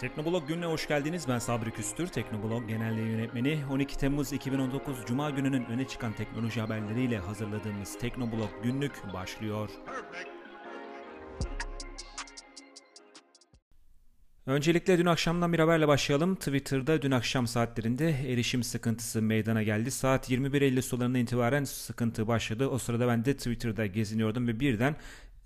Teknoblog gününe hoş geldiniz. Ben Sabri Küstür, Teknoblog Genel Yönetmeni. 12 Temmuz 2019 Cuma gününün öne çıkan teknoloji haberleriyle hazırladığımız Teknoblog günlük başlıyor. Öncelikle dün akşamdan bir haberle başlayalım. Twitter'da dün akşam saatlerinde erişim sıkıntısı meydana geldi. Saat 21.50 sularına itibaren sıkıntı başladı. O sırada ben de Twitter'da geziniyordum ve birden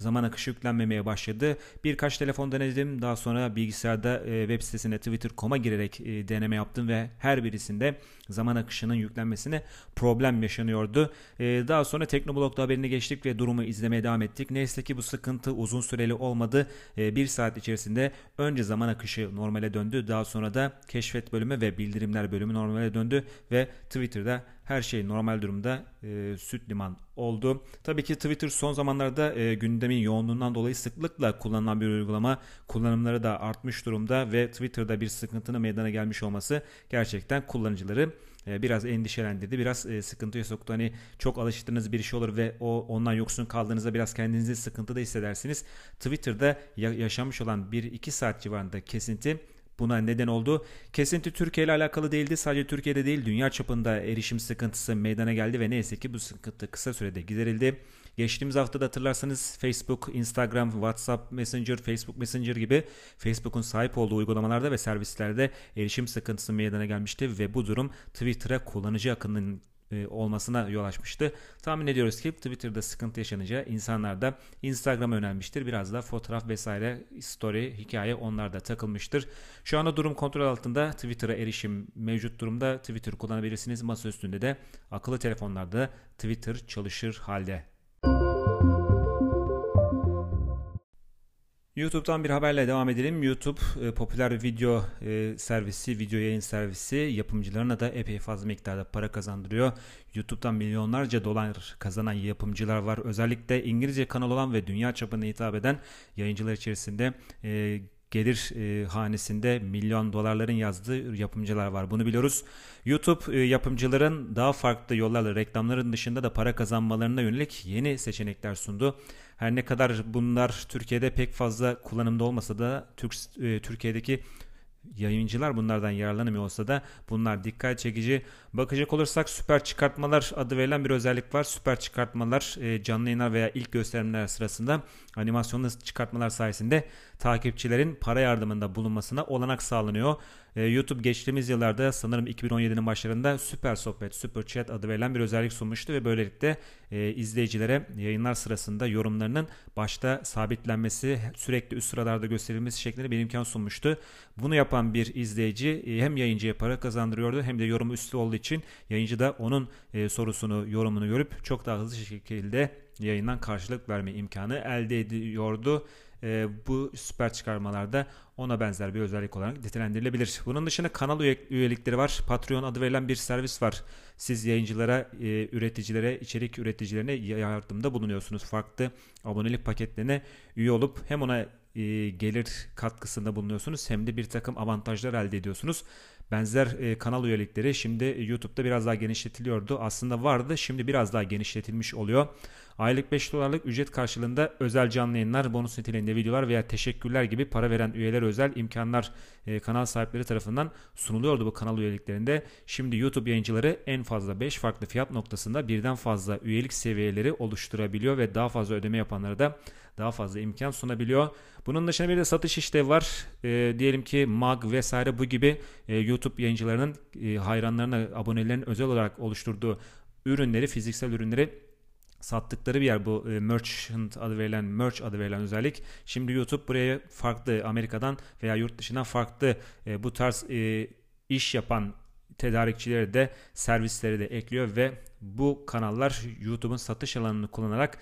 zaman akışı yüklenmemeye başladı. Birkaç telefon denedim. Daha sonra bilgisayarda e, web sitesine twitter.com'a girerek e, deneme yaptım ve her birisinde zaman akışının yüklenmesine problem yaşanıyordu. E, daha sonra Teknoblog'da haberini geçtik ve durumu izlemeye devam ettik. Neyse ki bu sıkıntı uzun süreli olmadı. E, bir saat içerisinde önce zaman akışı normale döndü. Daha sonra da keşfet bölümü ve bildirimler bölümü normale döndü ve Twitter'da her şey normal durumda e, süt liman oldu. Tabii ki Twitter son zamanlarda e, gündemin yoğunluğundan dolayı sıklıkla kullanılan bir uygulama. Kullanımları da artmış durumda ve Twitter'da bir sıkıntının meydana gelmiş olması gerçekten kullanıcıları e, biraz endişelendirdi. Biraz e, sıkıntıya soktu. Hani çok alıştığınız bir şey olur ve o ondan yoksun kaldığınızda biraz kendinizi sıkıntıda hissedersiniz. Twitter'da yaşanmış olan 1-2 saat civarında kesinti buna neden oldu. Kesinti Türkiye ile alakalı değildi. Sadece Türkiye'de değil dünya çapında erişim sıkıntısı meydana geldi ve neyse ki bu sıkıntı kısa sürede giderildi. Geçtiğimiz haftada hatırlarsanız Facebook, Instagram, WhatsApp Messenger, Facebook Messenger gibi Facebook'un sahip olduğu uygulamalarda ve servislerde erişim sıkıntısı meydana gelmişti ve bu durum Twitter'a kullanıcı akının olmasına yol açmıştı. Tahmin ediyoruz ki Twitter'da sıkıntı yaşanacağı insanlar da Instagram'a önermiştir. Biraz da fotoğraf vesaire story, hikaye onlar da takılmıştır. Şu anda durum kontrol altında. Twitter'a erişim mevcut durumda. Twitter kullanabilirsiniz. Masa üstünde de akıllı telefonlarda Twitter çalışır halde. YouTube'dan bir haberle devam edelim. YouTube e, popüler video e, servisi, video yayın servisi yapımcılarına da epey fazla miktarda para kazandırıyor. YouTube'dan milyonlarca dolar kazanan yapımcılar var. Özellikle İngilizce kanal olan ve dünya çapına hitap eden yayıncılar içerisinde e, gelir e, hanesinde milyon dolarların yazdığı yapımcılar var. Bunu biliyoruz. YouTube e, yapımcıların daha farklı yollarla reklamların dışında da para kazanmalarına yönelik yeni seçenekler sundu. Her ne kadar bunlar Türkiye'de pek fazla kullanımda olmasa da Türk, e, Türkiye'deki yayıncılar bunlardan yararlanamıyor olsa da bunlar dikkat çekici. Bakacak olursak süper çıkartmalar adı verilen bir özellik var. Süper çıkartmalar e, canlı yayınlar veya ilk gösterimler sırasında animasyonlu çıkartmalar sayesinde takipçilerin para yardımında bulunmasına olanak sağlanıyor. E, YouTube geçtiğimiz yıllarda sanırım 2017'nin başlarında Süper Sohbet, Süper Chat adı verilen bir özellik sunmuştu ve böylelikle e, izleyicilere yayınlar sırasında yorumlarının başta sabitlenmesi, sürekli üst sıralarda gösterilmesi şeklinde bir imkan sunmuştu. Bunu yapan bir izleyici hem yayıncıya para kazandırıyordu hem de yorum üstü olduğu yayıncı da onun e, sorusunu, yorumunu görüp çok daha hızlı şekilde yayından karşılık verme imkanı elde ediyordu e, bu süper çıkarmalarda ona benzer bir özellik olarak nitelendirilebilir. Bunun dışında kanal üyelikleri var. Patreon adı verilen bir servis var. Siz yayıncılara, e, üreticilere, içerik üreticilerine yardımda bulunuyorsunuz. Farklı abonelik paketlerine üye olup hem ona e, gelir katkısında bulunuyorsunuz hem de bir takım avantajlar elde ediyorsunuz. Benzer e, kanal üyelikleri şimdi YouTube'da biraz daha genişletiliyordu. Aslında vardı şimdi biraz daha genişletilmiş oluyor. Aylık 5 dolarlık ücret karşılığında özel canlı yayınlar, bonus niteliğinde videolar veya teşekkürler gibi para veren üyeler özel imkanlar e, kanal sahipleri tarafından sunuluyordu bu kanal üyeliklerinde. Şimdi YouTube yayıncıları en fazla 5 farklı fiyat noktasında birden fazla üyelik seviyeleri oluşturabiliyor ve daha fazla ödeme yapanlara da daha fazla imkan sunabiliyor. Bunun dışında bir de satış işlevi var. E, diyelim ki MAG vesaire bu gibi e, YouTube yayıncılarının e, hayranlarına, abonelerinin özel olarak oluşturduğu ürünleri, fiziksel ürünleri sattıkları bir yer bu e, merchant adı verilen merch adı verilen özellik. Şimdi YouTube buraya farklı Amerika'dan veya yurt dışından farklı e, bu tarz e, iş yapan tedarikçileri de servisleri de ekliyor ve bu kanallar YouTube'un satış alanını kullanarak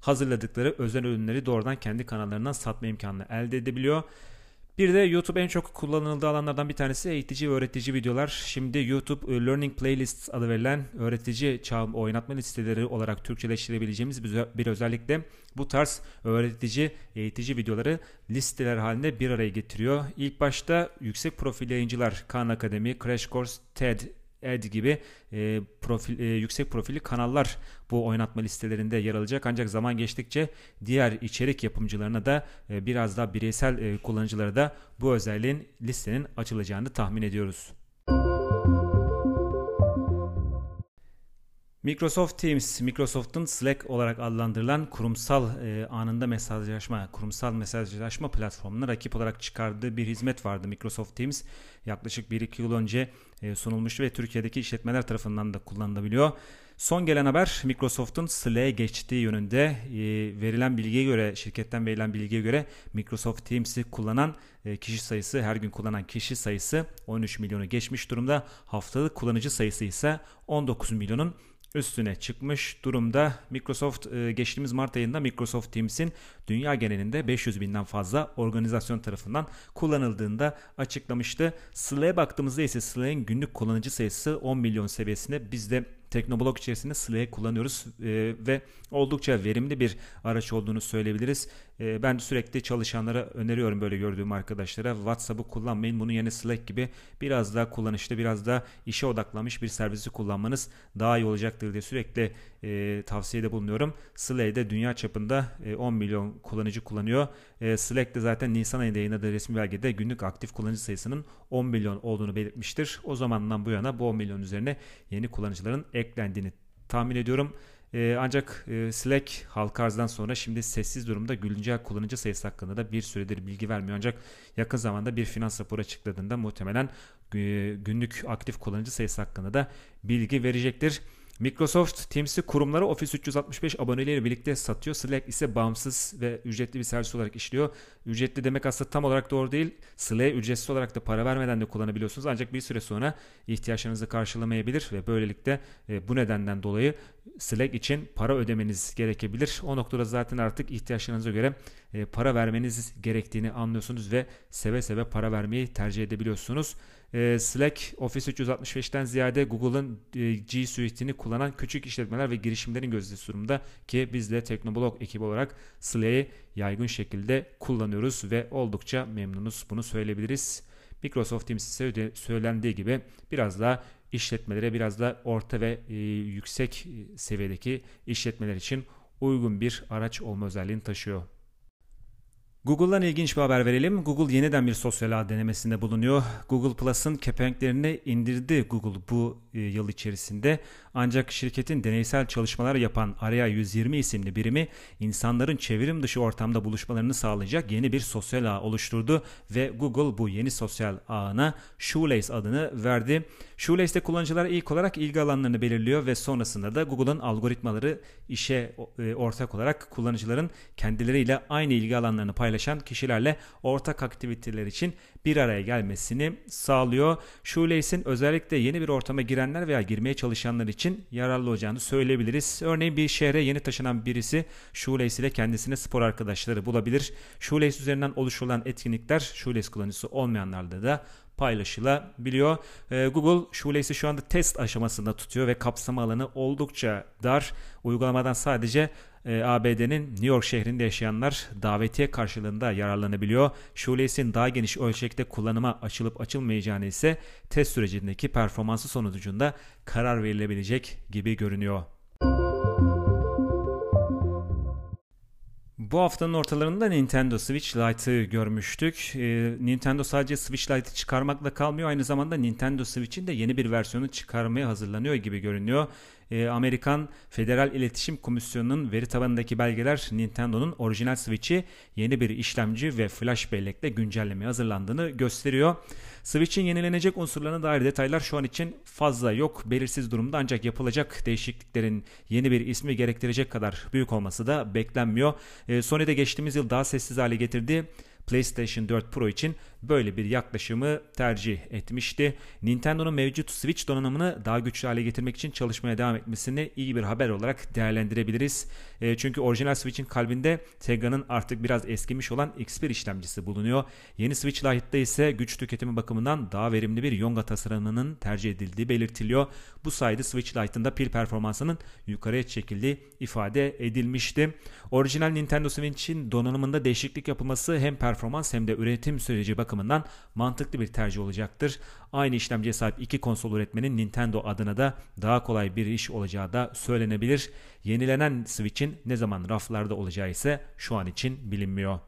hazırladıkları özel ürünleri doğrudan kendi kanallarından satma imkanını elde edebiliyor. Bir de YouTube en çok kullanıldığı alanlardan bir tanesi eğitici ve öğretici videolar. Şimdi YouTube e, Learning Playlists adı verilen öğretici çağ oynatma listeleri olarak Türkçeleştirebileceğimiz bir özellikle bu tarz öğretici, eğitici videoları listeler halinde bir araya getiriyor. İlk başta yüksek profil yayıncılar Khan Akademi, Crash Course, TED, Ad gibi e, profil, e, yüksek profilli kanallar bu oynatma listelerinde yer alacak. Ancak zaman geçtikçe diğer içerik yapımcılarına da e, biraz daha bireysel e, kullanıcılara da bu özelliğin listenin açılacağını tahmin ediyoruz. Microsoft Teams, Microsoft'un Slack olarak adlandırılan kurumsal e, anında mesajlaşma, kurumsal mesajlaşma platformuna rakip olarak çıkardığı bir hizmet vardı Microsoft Teams. Yaklaşık 1-2 yıl önce e, sunulmuştu ve Türkiye'deki işletmeler tarafından da kullanılabiliyor. Son gelen haber Microsoft'un Slack'e geçtiği yönünde e, verilen bilgiye göre, şirketten verilen bilgiye göre Microsoft Teams'i kullanan e, kişi sayısı, her gün kullanan kişi sayısı 13 milyonu geçmiş durumda. Haftalık kullanıcı sayısı ise 19 milyonun üstüne çıkmış durumda. Microsoft e, geçtiğimiz Mart ayında Microsoft Teams'in dünya genelinde 500 binden fazla organizasyon tarafından kullanıldığında açıklamıştı. Slack'e baktığımızda ise Slack'in günlük kullanıcı sayısı 10 milyon seviyesinde. Biz de Teknoblog içerisinde Slack'i kullanıyoruz e, ve oldukça verimli bir araç olduğunu söyleyebiliriz. E, ben sürekli çalışanlara öneriyorum böyle gördüğüm arkadaşlara WhatsApp'ı kullanmayın. Bunun yerine Slack gibi biraz daha kullanışlı, biraz daha işe odaklanmış bir servisi kullanmanız daha iyi olacaktır diye sürekli e, tavsiyede bulunuyorum. Slack'de dünya çapında e, 10 milyon kullanıcı kullanıyor. E, Slack de zaten Nisan ayında yayınladığı resmi belgede günlük aktif kullanıcı sayısının 10 milyon olduğunu belirtmiştir. O zamandan bu yana bu 10 milyon üzerine yeni kullanıcıların eklendiğini tahmin ediyorum. Ee, ancak e, Slack halka arzdan sonra şimdi sessiz durumda güncel kullanıcı sayısı hakkında da bir süredir bilgi vermiyor. Ancak yakın zamanda bir finans raporu açıkladığında muhtemelen e, günlük aktif kullanıcı sayısı hakkında da bilgi verecektir. Microsoft Teams'i kurumlara Office 365 aboneleriyle birlikte satıyor. Slack ise bağımsız ve ücretli bir servis olarak işliyor. Ücretli demek aslında tam olarak doğru değil. Slack'e ücretsiz olarak da para vermeden de kullanabiliyorsunuz. Ancak bir süre sonra ihtiyaçlarınızı karşılamayabilir ve böylelikle e, bu nedenden dolayı Slack için para ödemeniz gerekebilir. O noktada zaten artık ihtiyaçlarınıza göre e, para vermeniz gerektiğini anlıyorsunuz ve seve seve para vermeyi tercih edebiliyorsunuz. E, Slack Office 365'ten ziyade Google'ın G Suite'ini kullanan küçük işletmeler ve girişimlerin gözdesi durumda ki biz de Teknoblog ekibi olarak Slack'i yaygın şekilde kullanıyoruz ve oldukça memnunuz bunu söyleyebiliriz. Microsoft Teams ise söylendiği gibi biraz daha işletmelere biraz da orta ve e, yüksek seviyedeki işletmeler için uygun bir araç olma özelliğini taşıyor. Google'dan ilginç bir haber verelim. Google yeniden bir sosyal ağ denemesinde bulunuyor. Google Plus'ın kepenklerini indirdi Google bu e, yıl içerisinde. Ancak şirketin deneysel çalışmalar yapan Area 120 isimli birimi insanların çevrim dışı ortamda buluşmalarını sağlayacak yeni bir sosyal ağ oluşturdu ve Google bu yeni sosyal ağına Shoelace adını verdi. Shoelace'de kullanıcılar ilk olarak ilgi alanlarını belirliyor ve sonrasında da Google'ın algoritmaları işe e, ortak olarak kullanıcıların kendileriyle aynı ilgi alanlarını paylaşan kişilerle ortak aktiviteler için bir araya gelmesini sağlıyor. Shoelace'in özellikle yeni bir ortama girenler veya girmeye çalışanlar için yararlı olacağını söyleyebiliriz. Örneğin bir şehre yeni taşınan birisi Shoelace ile kendisine spor arkadaşları bulabilir. Shoelace üzerinden oluşturulan etkinlikler Shoelace kullanıcısı olmayanlarda da paylaşılabiliyor. Ee, Google Shoelace'i şu anda test aşamasında tutuyor ve kapsama alanı oldukça dar. Uygulamadan sadece e, ABD'nin New York şehrinde yaşayanlar davetiye karşılığında yararlanabiliyor. Shoelace'in daha geniş ölçekte kullanıma açılıp açılmayacağını ise test sürecindeki performansı sonucunda karar verilebilecek gibi görünüyor. Bu haftanın ortalarında Nintendo Switch Lite'ı görmüştük. Ee, Nintendo sadece Switch Lite'ı çıkarmakla kalmıyor. Aynı zamanda Nintendo Switch'in de yeni bir versiyonu çıkarmaya hazırlanıyor gibi görünüyor e, Amerikan Federal İletişim Komisyonu'nun veri tabanındaki belgeler Nintendo'nun orijinal Switch'i yeni bir işlemci ve flash bellekle güncellemeye hazırlandığını gösteriyor. Switch'in yenilenecek unsurlarına dair detaylar şu an için fazla yok. Belirsiz durumda ancak yapılacak değişikliklerin yeni bir ismi gerektirecek kadar büyük olması da beklenmiyor. E, Sony'de geçtiğimiz yıl daha sessiz hale getirdiği PlayStation 4 Pro için böyle bir yaklaşımı tercih etmişti. Nintendo'nun mevcut Switch donanımını daha güçlü hale getirmek için çalışmaya devam etmesini iyi bir haber olarak değerlendirebiliriz. E, çünkü orijinal Switch'in kalbinde Tega'nın artık biraz eskimiş olan X1 işlemcisi bulunuyor. Yeni Switch Lite'da ise güç tüketimi bakımından daha verimli bir Yonga tasarımının tercih edildiği belirtiliyor. Bu sayede Switch Lite'ın da pil performansının yukarıya çekildiği ifade edilmişti. Orijinal Nintendo Switch'in donanımında değişiklik yapılması hem performans performans hem de üretim süreci bakımından mantıklı bir tercih olacaktır. Aynı işlemciye sahip iki konsol üretmenin Nintendo adına da daha kolay bir iş olacağı da söylenebilir. Yenilenen Switch'in ne zaman raflarda olacağı ise şu an için bilinmiyor.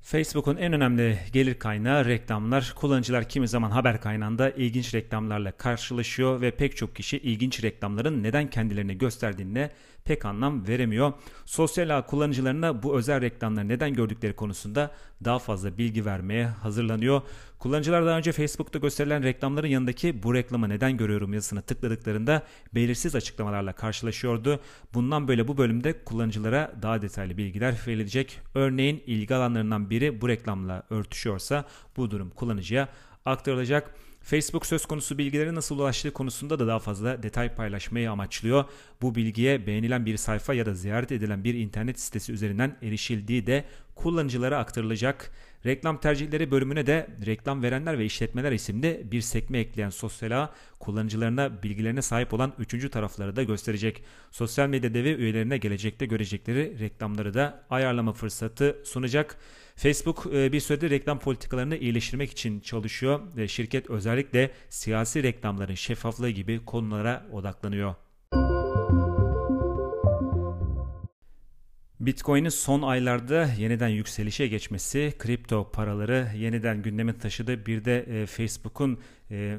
Facebook'un en önemli gelir kaynağı reklamlar. Kullanıcılar kimi zaman haber kaynağında ilginç reklamlarla karşılaşıyor ve pek çok kişi ilginç reklamların neden kendilerini gösterdiğine pek anlam veremiyor. Sosyal ağ kullanıcılarına bu özel reklamları neden gördükleri konusunda daha fazla bilgi vermeye hazırlanıyor. Kullanıcılar daha önce Facebook'ta gösterilen reklamların yanındaki bu reklamı neden görüyorum yazısını tıkladıklarında belirsiz açıklamalarla karşılaşıyordu. Bundan böyle bu bölümde kullanıcılara daha detaylı bilgiler verilecek. Örneğin ilgi alanlarından biri bu reklamla örtüşüyorsa bu durum kullanıcıya aktarılacak. Facebook söz konusu bilgileri nasıl ulaştığı konusunda da daha fazla detay paylaşmayı amaçlıyor. Bu bilgiye beğenilen bir sayfa ya da ziyaret edilen bir internet sitesi üzerinden erişildiği de kullanıcılara aktarılacak. Reklam tercihleri bölümüne de reklam verenler ve işletmeler isimli bir sekme ekleyen sosyal ağ kullanıcılarına bilgilerine sahip olan üçüncü tarafları da gösterecek. Sosyal medya devi üyelerine gelecekte görecekleri reklamları da ayarlama fırsatı sunacak. Facebook e, bir süredir reklam politikalarını iyileştirmek için çalışıyor ve şirket özellikle siyasi reklamların şeffaflığı gibi konulara odaklanıyor. Bitcoin'in son aylarda yeniden yükselişe geçmesi, kripto paraları yeniden gündeme taşıdı. Bir de e, Facebook'un e,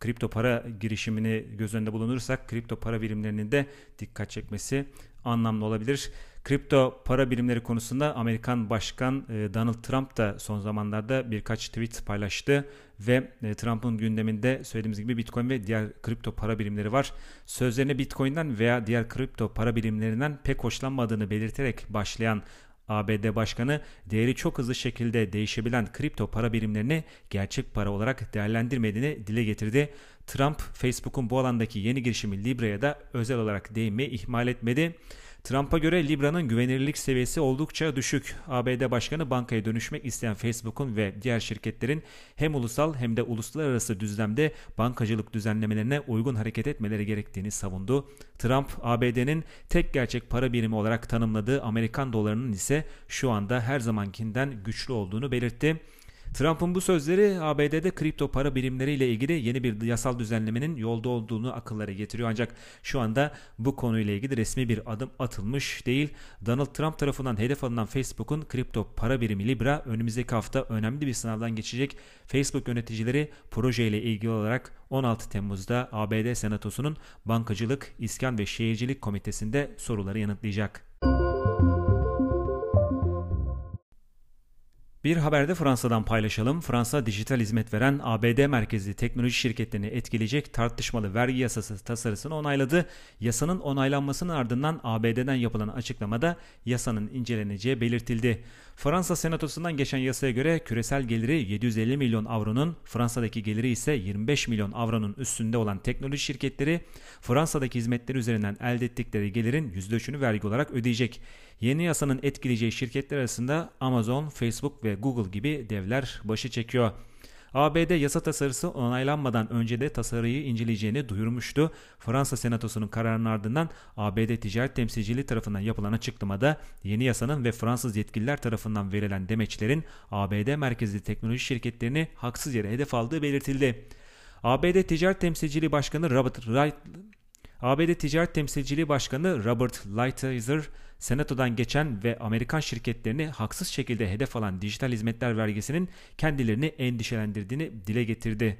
kripto para girişimini göz önünde bulunursak kripto para birimlerinin de dikkat çekmesi anlamlı olabilir. Kripto para birimleri konusunda Amerikan Başkan e, Donald Trump da son zamanlarda birkaç tweet paylaştı ve e, Trump'ın gündeminde söylediğimiz gibi Bitcoin ve diğer kripto para birimleri var. Sözlerine Bitcoin'den veya diğer kripto para birimlerinden pek hoşlanmadığını belirterek başlayan ABD Başkanı değeri çok hızlı şekilde değişebilen kripto para birimlerini gerçek para olarak değerlendirmediğini dile getirdi. Trump, Facebook'un bu alandaki yeni girişimi Libra'ya da özel olarak değinmeyi ihmal etmedi. Trump'a göre Libra'nın güvenilirlik seviyesi oldukça düşük. ABD Başkanı bankaya dönüşmek isteyen Facebook'un ve diğer şirketlerin hem ulusal hem de uluslararası düzlemde bankacılık düzenlemelerine uygun hareket etmeleri gerektiğini savundu. Trump, ABD'nin tek gerçek para birimi olarak tanımladığı Amerikan dolarının ise şu anda her zamankinden güçlü olduğunu belirtti. Trump'ın bu sözleri ABD'de kripto para birimleriyle ilgili yeni bir yasal düzenlemenin yolda olduğunu akıllara getiriyor. Ancak şu anda bu konuyla ilgili resmi bir adım atılmış değil. Donald Trump tarafından hedef alınan Facebook'un kripto para birimi Libra önümüzdeki hafta önemli bir sınavdan geçecek. Facebook yöneticileri projeyle ilgili olarak 16 Temmuz'da ABD Senatosu'nun Bankacılık, İskan ve Şehircilik Komitesi'nde soruları yanıtlayacak. Bir haberde Fransa'dan paylaşalım. Fransa dijital hizmet veren ABD merkezli teknoloji şirketlerini etkileyecek tartışmalı vergi yasası tasarısını onayladı. Yasanın onaylanmasının ardından ABD'den yapılan açıklamada yasanın inceleneceği belirtildi. Fransa Senatosu'ndan geçen yasaya göre küresel geliri 750 milyon avronun, Fransa'daki geliri ise 25 milyon avronun üstünde olan teknoloji şirketleri Fransa'daki hizmetleri üzerinden elde ettikleri gelirin %3'ünü vergi olarak ödeyecek. Yeni yasanın etkileyeceği şirketler arasında Amazon, Facebook ve Google gibi devler başı çekiyor. ABD yasa tasarısı onaylanmadan önce de tasarıyı inceleyeceğini duyurmuştu. Fransa Senatosu'nun kararının ardından ABD Ticaret Temsilciliği tarafından yapılan açıklamada yeni yasanın ve Fransız yetkililer tarafından verilen demeçlerin ABD merkezli teknoloji şirketlerini haksız yere hedef aldığı belirtildi. ABD Ticaret Temsilciliği Başkanı Robert Wright ABD Ticaret Temsilciliği Başkanı Robert Lighthizer, Senato'dan geçen ve Amerikan şirketlerini haksız şekilde hedef alan dijital hizmetler vergisinin kendilerini endişelendirdiğini dile getirdi.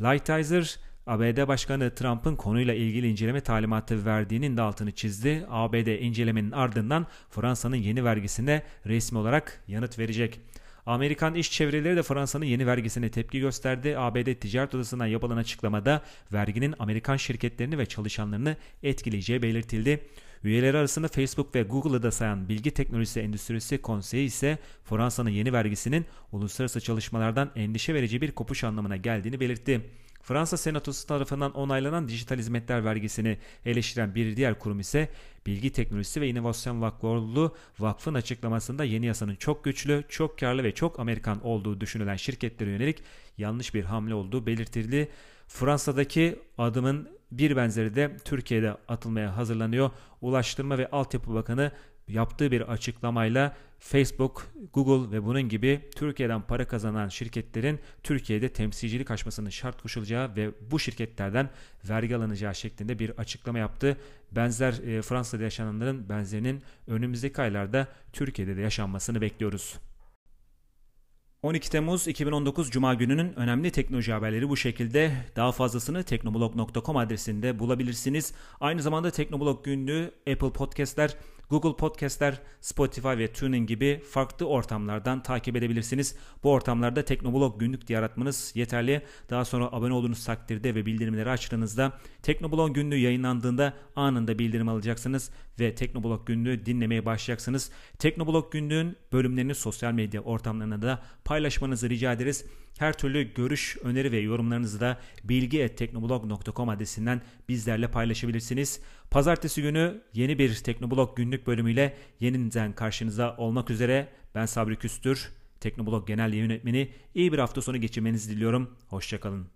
Lighthizer, ABD Başkanı Trump'ın konuyla ilgili inceleme talimatı verdiğinin de altını çizdi. ABD incelemenin ardından Fransa'nın yeni vergisine resmi olarak yanıt verecek. Amerikan iş çevreleri de Fransa'nın yeni vergisine tepki gösterdi. ABD Ticaret Odası'ndan yapılan açıklamada verginin Amerikan şirketlerini ve çalışanlarını etkileyeceği belirtildi. Üyeleri arasında Facebook ve Google'ı da sayan Bilgi Teknolojisi Endüstrisi Konseyi ise Fransa'nın yeni vergisinin uluslararası çalışmalardan endişe verici bir kopuş anlamına geldiğini belirtti. Fransa Senatosu tarafından onaylanan dijital hizmetler vergisini eleştiren bir diğer kurum ise Bilgi Teknolojisi ve İnovasyon Vakfı vakfın açıklamasında yeni yasanın çok güçlü, çok karlı ve çok Amerikan olduğu düşünülen şirketlere yönelik yanlış bir hamle olduğu belirtildi. Fransa'daki adımın bir benzeri de Türkiye'de atılmaya hazırlanıyor. Ulaştırma ve Altyapı Bakanı yaptığı bir açıklamayla Facebook, Google ve bunun gibi Türkiye'den para kazanan şirketlerin Türkiye'de temsilcilik açmasının şart koşulacağı ve bu şirketlerden vergi alınacağı şeklinde bir açıklama yaptı. Benzer e, Fransa'da yaşananların benzerinin önümüzdeki aylarda Türkiye'de de yaşanmasını bekliyoruz. 12 Temmuz 2019 Cuma gününün önemli teknoloji haberleri bu şekilde. Daha fazlasını teknoblog.com adresinde bulabilirsiniz. Aynı zamanda Teknoblog günlüğü Apple Podcast'ler Google Podcast'ler, Spotify ve TuneIn gibi farklı ortamlardan takip edebilirsiniz. Bu ortamlarda Teknoblog günlük diye aratmanız yeterli. Daha sonra abone olduğunuz takdirde ve bildirimleri açtığınızda Teknoblog günlüğü yayınlandığında anında bildirim alacaksınız ve Teknoblog günlüğü dinlemeye başlayacaksınız. Teknoblog günlüğün bölümlerini sosyal medya ortamlarına da paylaşmanızı rica ederiz. Her türlü görüş, öneri ve yorumlarınızı da bilgi.teknoblog.com adresinden bizlerle paylaşabilirsiniz. Pazartesi günü yeni bir Teknoblog günlük bölümüyle yeniden karşınıza olmak üzere. Ben Sabri Küstür, Teknoblog Genel Yönetmeni. İyi bir hafta sonu geçirmenizi diliyorum. Hoşçakalın.